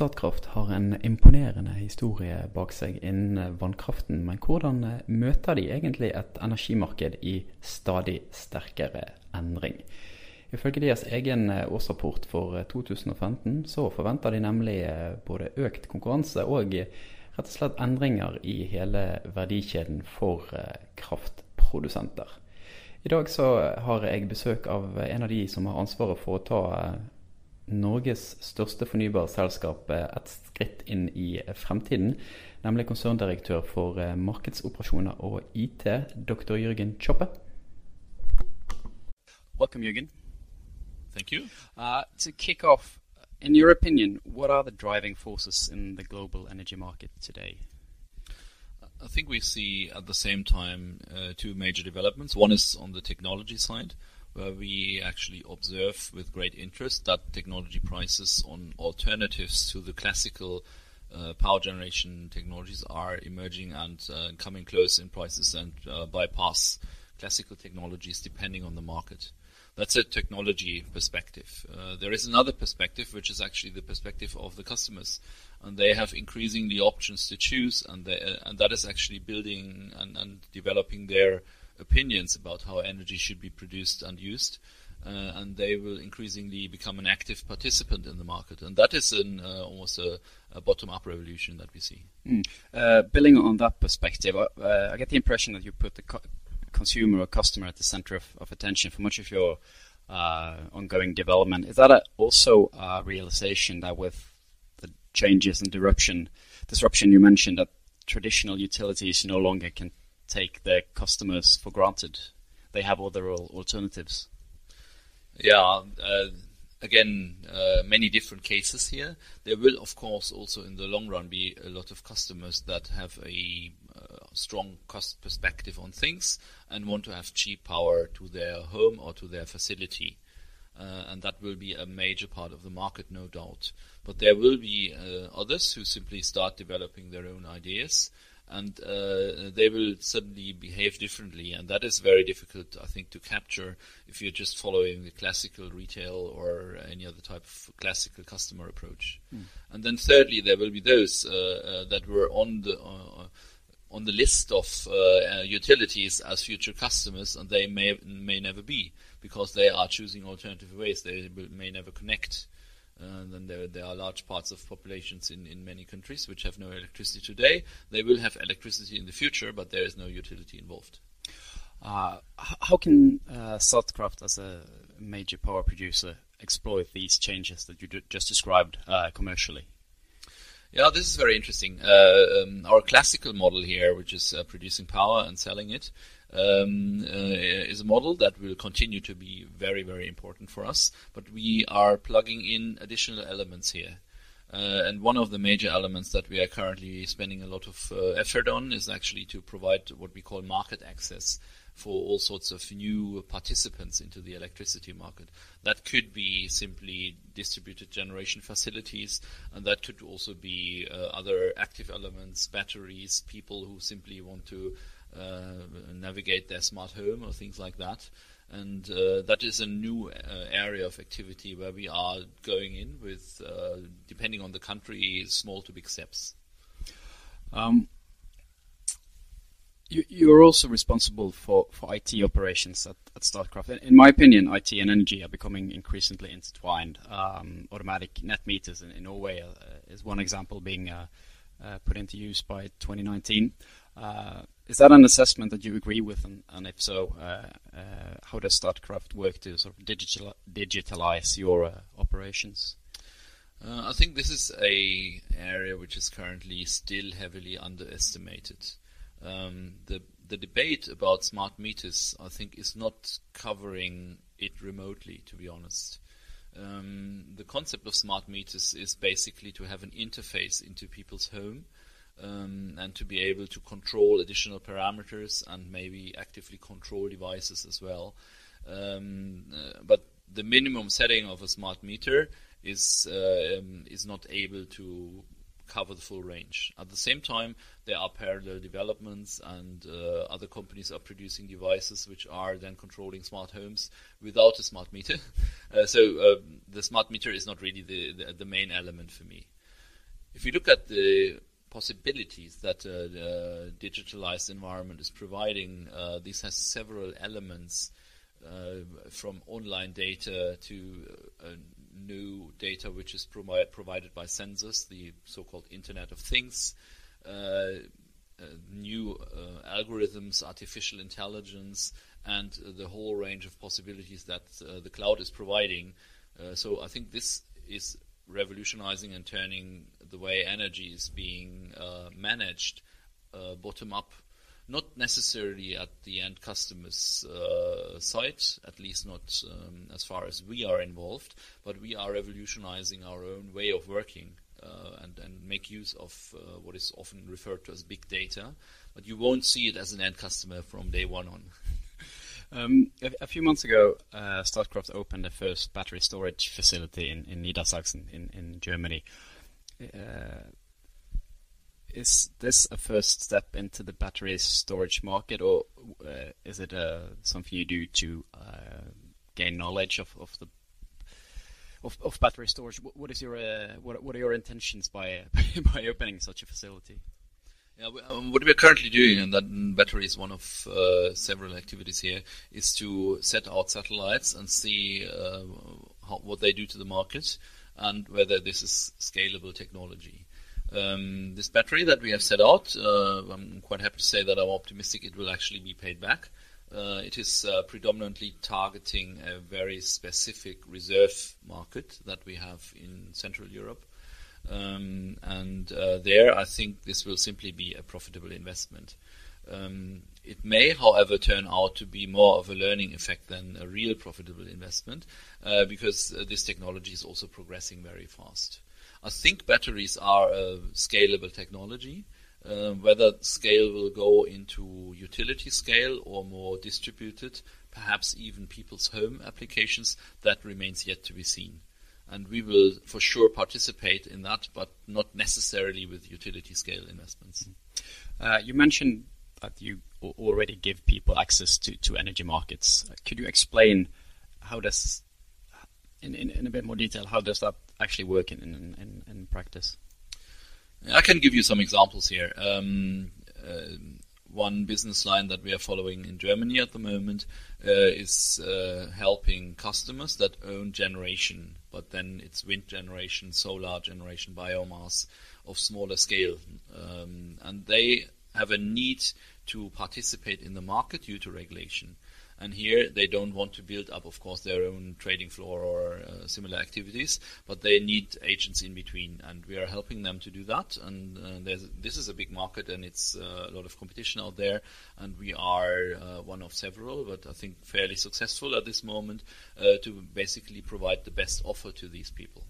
Statkraft har en imponerende historie bak seg innen vannkraften, men hvordan møter de egentlig et energimarked i stadig sterkere endring? Ifølge deres egen årsrapport for 2015 så forventer de nemlig både økt konkurranse og rett og slett endringer i hele verdikjeden for kraftprodusenter. I dag så har jeg besøk av en av de som har ansvaret for å ta Norges største fornybarselskap et skritt inn i fremtiden, nemlig konserndirektør for eh, markedsoperasjoner og IT, dr. Jørgen Tzschoppe. Welcome, Jürgen. Thank you. Uh, to kick off, in your opinion, what are the driving forces in the global energy market today? I think we see at the same time uh, two major developments. One is on the technology side, where we actually observe with great interest that technology prices on alternatives to the classical uh, power generation technologies are emerging and uh, coming close in prices and uh, bypass classical technologies depending on the market. That's a technology perspective. Uh, there is another perspective, which is actually the perspective of the customers, and they have increasingly options to choose, and, they, uh, and that is actually building and, and developing their opinions about how energy should be produced and used. Uh, and they will increasingly become an active participant in the market. And that is an, uh, almost a, a bottom-up revolution that we see. Mm. Uh, building on that perspective, uh, uh, I get the impression that you put the co consumer or customer at the center of, of attention for much of your uh, ongoing development. Is that a, also a realization that with the changes and disruption, disruption you mentioned, that traditional utilities no longer can take their customers for granted. They have other alternatives. Yeah, uh, again, uh, many different cases here. There will, of course, also in the long run be a lot of customers that have a uh, strong cost perspective on things and want to have cheap power to their home or to their facility. Uh, and that will be a major part of the market, no doubt. But there will be uh, others who simply start developing their own ideas and uh, they will suddenly behave differently, and that is very difficult, I think, to capture if you're just following the classical retail or any other type of classical customer approach. Mm. And then, thirdly, there will be those uh, uh, that were on the uh, on the list of uh, utilities as future customers, and they may may never be because they are choosing alternative ways. They may never connect and then there, there are large parts of populations in, in many countries which have no electricity today. They will have electricity in the future, but there is no utility involved. Uh, how can uh, Statkraft, as a major power producer, exploit these changes that you just described uh, commercially? Yeah, this is very interesting. Uh, um, our classical model here, which is uh, producing power and selling it, um, uh, is a model that will continue to be very, very important for us. But we are plugging in additional elements here. Uh, and one of the major elements that we are currently spending a lot of uh, effort on is actually to provide what we call market access for all sorts of new participants into the electricity market. That could be simply distributed generation facilities, and that could also be uh, other active elements, batteries, people who simply want to navigate their smart home or things like that. And uh, that is a new uh, area of activity where we are going in with, depending on the country, small to big steps. Um, you, are also responsible for, for IT operations at, at Statkraft. In my opinion, IT and energy are becoming increasingly intertwined. Um, automatic net meters in, in Norway uh, is one example being uh, uh, put into use by 2019. Uh, is that an assessment that you agree with, and, if so, uh, uh, how does Statkraft work to sort of digital, digitalize your uh, operations? Uh, I think this is a area which is currently still heavily underestimated. Um, the the debate about smart meters, I think, is not covering it remotely. To be honest, um, the concept of smart meters is basically to have an interface into people's home um, and to be able to control additional parameters and maybe actively control devices as well. Um, uh, but the minimum setting of a smart meter is uh, um, is not able to cover the full range. At the same time, there are parallel developments, and uh, other companies are producing devices which are then controlling smart homes without a smart meter. Uh, so uh, the smart meter is not really the, the, the main element for me. if you look at the possibilities that uh, the digitalized environment is providing, uh, this has several elements uh, from online data to uh, new data which is provi- provided by sensors, the so-called Internet of Things, uh, uh, new algorithms, artificial intelligence, and the whole range of possibilities that the cloud is providing. so I think this is revolutionizing and turning the way energy is being uh, managed uh, bottom up, not necessarily at the end customer's uh, site, at least not um, as far as we are involved, but we are revolutionizing our own way of working. Uh, and, and make use of uh, what is often referred to as big data, but you won't see it as an end customer from day one on. Um, a, a, few months ago, uh, opened the first battery storage facility in, in Niedersachsen in, in Germany. Uh, is this a first step into the battery storage market, or uh, is it uh, something you do to uh, gain knowledge of, of the of, of, battery storage? What, what is your uh, what, what are your intentions by by opening such a facility? Yeah, um, what we are currently doing, and that battery is one of uh, several activities here, is to set out satellites and see uh, how, what they do to the market and whether this is scalable technology. Um, this battery that we have set out, uh, I'm quite happy to say that I'm optimistic it will actually be paid back. Uh, it is uh, predominantly targeting a very specific reserve market that we have in Central Europe. Um, and uh, there, I think this will simply be a profitable investment. Um, it may, however, turn out to be more of a learning effect than a real profitable investment uh, because uh, this technology is also progressing very fast. I think batteries are a scalable technology. Uh, whether scale will go into utility scale or more distributed, perhaps even people's home applications, that remains yet to be seen and we will for sure participate in that, but not necessarily with utility scale investments. Uh, you mentioned that you already give people access to, to energy markets. Could you explain how does, in, in, in, a bit more detail, how does that actually work in, in, in practice? I can give you some examples here. Um, uh, one business line that we are following in Germany at the moment uh, is uh, helping customers that own generation, but then it's wind generation, solar generation, biomass of smaller scale. Um, and they have a need to participate in the market due to regulation. And here they don't want to build up, of course, their own trading floor or uh, similar activities, but they need agents in between, and we are helping them to do that. And uh, this is a big market, and it's uh, a lot of competition out there, and we are uh, one of several, but I think fairly successful at this moment uh, to basically provide the best offer to these people.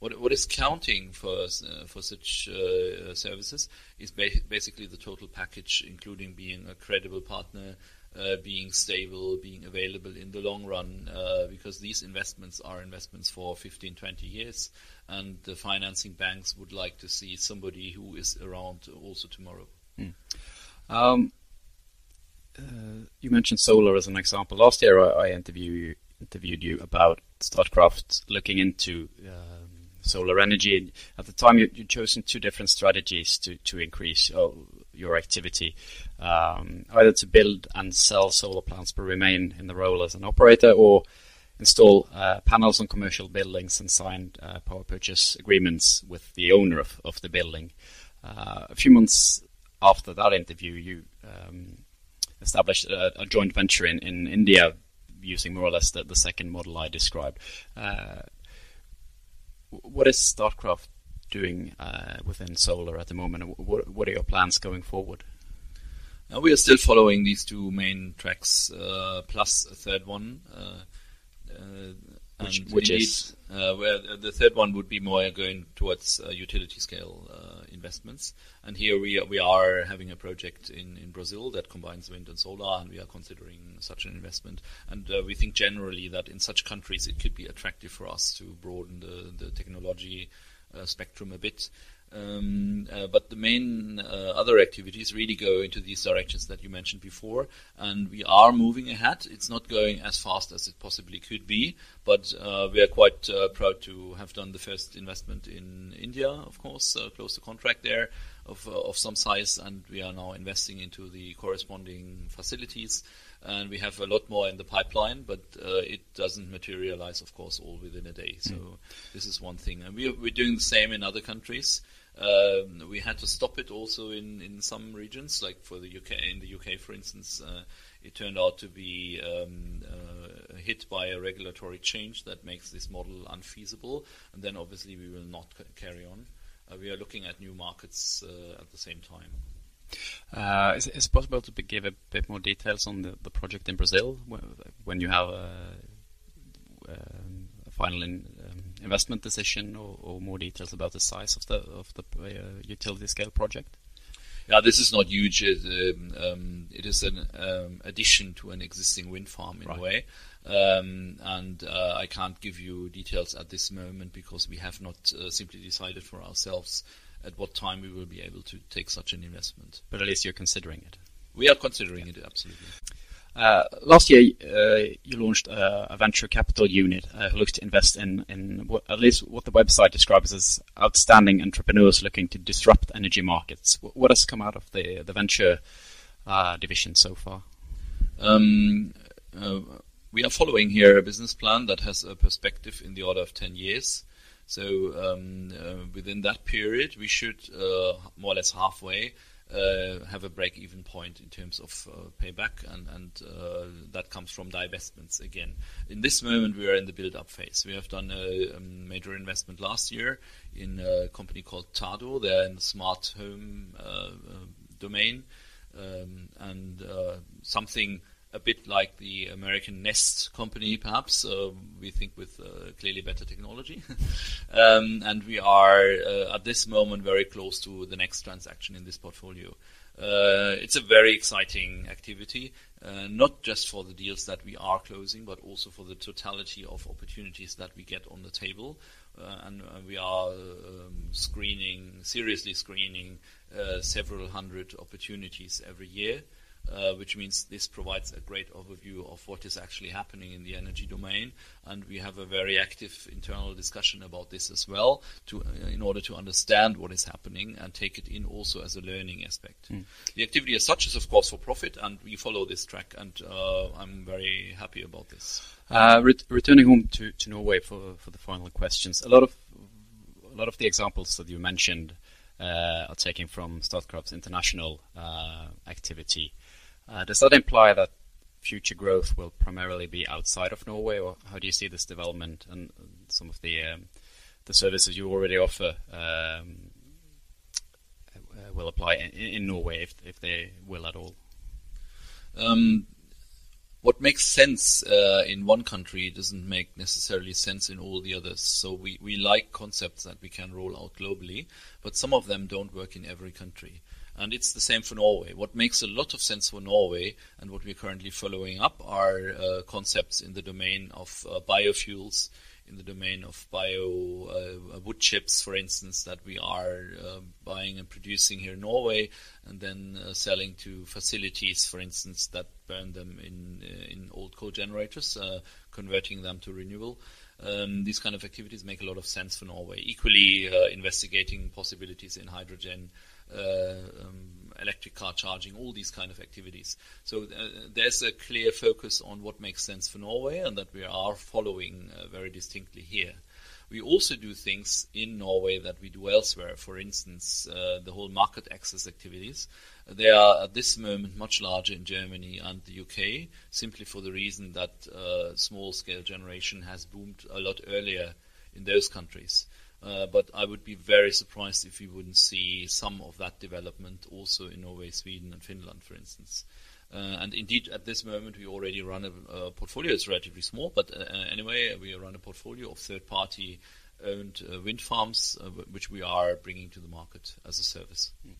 What, what is counting for uh, for such uh, services is ba basically the total package, including being a credible partner, uh, being stable, being available in the long run, uh, because these investments are investments for 15, 20 years, and the financing banks would like to see somebody who is around also tomorrow. Mm. Um, uh, you mentioned solar as an example. Last year, I, I interview, interviewed you about Statkraft looking into um, solar energy. At the time, you, you chosen two different strategies to, to increase uh, your activity, um, either to build and sell solar plants but remain in the role as an operator, or install uh, panels on commercial buildings and sign uh, power purchase agreements with the owner of, of the building. Uh, a few months after that interview, you um, established a, a, joint venture in, in India using more or less the, the second model I described. Uh, what is Statkraft doing uh, within solar at the moment? What, what are your plans going forward? Now we are still following these two main tracks, uh, plus a third one. Uh, uh which, which indeed, is uh, where the third one would be more going towards uh, utility scale investments. And here we are, we are having a project in, in Brazil that combines wind and solar, and we are considering such an investment. And we think generally that in such countries it could be attractive for us to broaden the, the technology uh, spectrum a bit. Um, uh, but the main uh, other activities really go into these directions that you mentioned before, and we are moving ahead. It's not going as fast as it possibly could be, but uh, we are quite uh, proud to have done the first investment in India, of course, uh, close to contract there of, uh, of some size, and we are now investing into the corresponding facilities. And we have a lot more in the pipeline, but it doesn't materialize, of course, all within a day. So mm. this is one thing, and we are, we're doing the same in other countries. Um, we had to stop it also in, in some regions, like for the UK. In the UK, for instance, uh, it turned out to be um, uh, hit by a regulatory change that makes this model unfeasible, and then obviously we will not c- carry on. Uh, we are looking at new markets uh, at the same time. Uh, is, is, it possible to give a bit more details on the, the project in Brazil when you have a, um, a final in, um, investment decision or, or, more details about the size of the of the uh, utility scale project? Yeah, this is not huge. It, um, um, it is an um, addition to an existing wind farm in right. a way. Um, and uh, I can't give you details at this moment because we have not uh, simply decided for ourselves at what time we will be able to take such an investment. But at least you're considering it. We are considering yeah. it absolutely. Uh, last year, uh, you launched a, a, venture capital unit uh, who looks to invest in, in what, at least what the website describes as outstanding entrepreneurs looking to disrupt energy markets. What has come out of the, the venture uh, division so far? Um, uh, we are following here a business plan that has a perspective in the order of 10 years. So um, uh, within that period, we should more or less halfway uh, have a break-even point in terms of uh, payback, and, and uh, that comes from divestments again. In this moment, we are in the build-up phase. We have done a, a, major investment last year in a company called Tado. They're in the smart home uh, uh, domain, um, and something a bit like the American Nest company, perhaps. Uh, we think with uh, clearly better technology. um, and we are uh, at this moment very close to the next transaction in this portfolio. Uh, it's a very exciting activity, uh, not just for the deals that we are closing, but also for the totality of opportunities that we get on the table. Uh, and we are um, screening, seriously screening, several hundred opportunities every year. Uh, which means this provides a great overview of what is actually happening in the energy domain. And we have a very active internal discussion about this as well, to, uh, in order to understand what is happening and take it in also as a learning aspect. Mm. The activity as such is, of course, for profit, and we follow this track, and uh, I'm very happy about this. Uh, re- returning home to, to Norway for, for the final questions, a lot of a lot of the examples that you mentioned are taken from Statkraft's international uh, activity. Uh, does that imply that future growth will primarily be outside of Norway, or how do you see this development and some of the um, the services you already offer um, uh, will apply in, in, Norway if if they will at all? Um, what makes sense uh, in one country doesn't make necessarily sense in all the others. So we, we like concepts that we can roll out globally, but some of them don't work in every country. And it's the same for Norway. What makes a lot of sense for Norway and what we're currently following up are uh, concepts in the domain of uh, biofuels, in the domain of bio uh, wood chips, for instance, that we are uh, buying and producing here in Norway, and then uh, selling to facilities, for instance, that burn them in uh, in old coal generators, converting them to renewable. Um, these kind of activities make a lot of sense for Norway. Equally, investigating possibilities in hydrogen uh, um, electric car charging, all these kind of activities. So uh, there's a clear focus on what makes sense for Norway and that we are following uh, very distinctly here. We also do things in Norway that we do elsewhere. For instance, uh, the whole market access activities. They are at this moment much larger in Germany and the UK, simply for the reason that uh, small scale generation has boomed a lot earlier in those countries. Uh, but I would be very surprised if we wouldn't see some of that development also in Norway, Sweden, and Finland, for instance. Uh, and indeed, at this moment, we already run a, a portfolio. It's relatively small, but uh, anyway, we run a portfolio of third-party owned uh, wind farms, uh, which we are bringing to the market as a service. Hmm.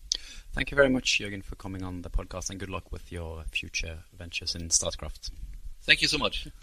Thank you very much, Jürgen, for coming on the podcast, and good luck with your future ventures in Statkraft. Thank you so much.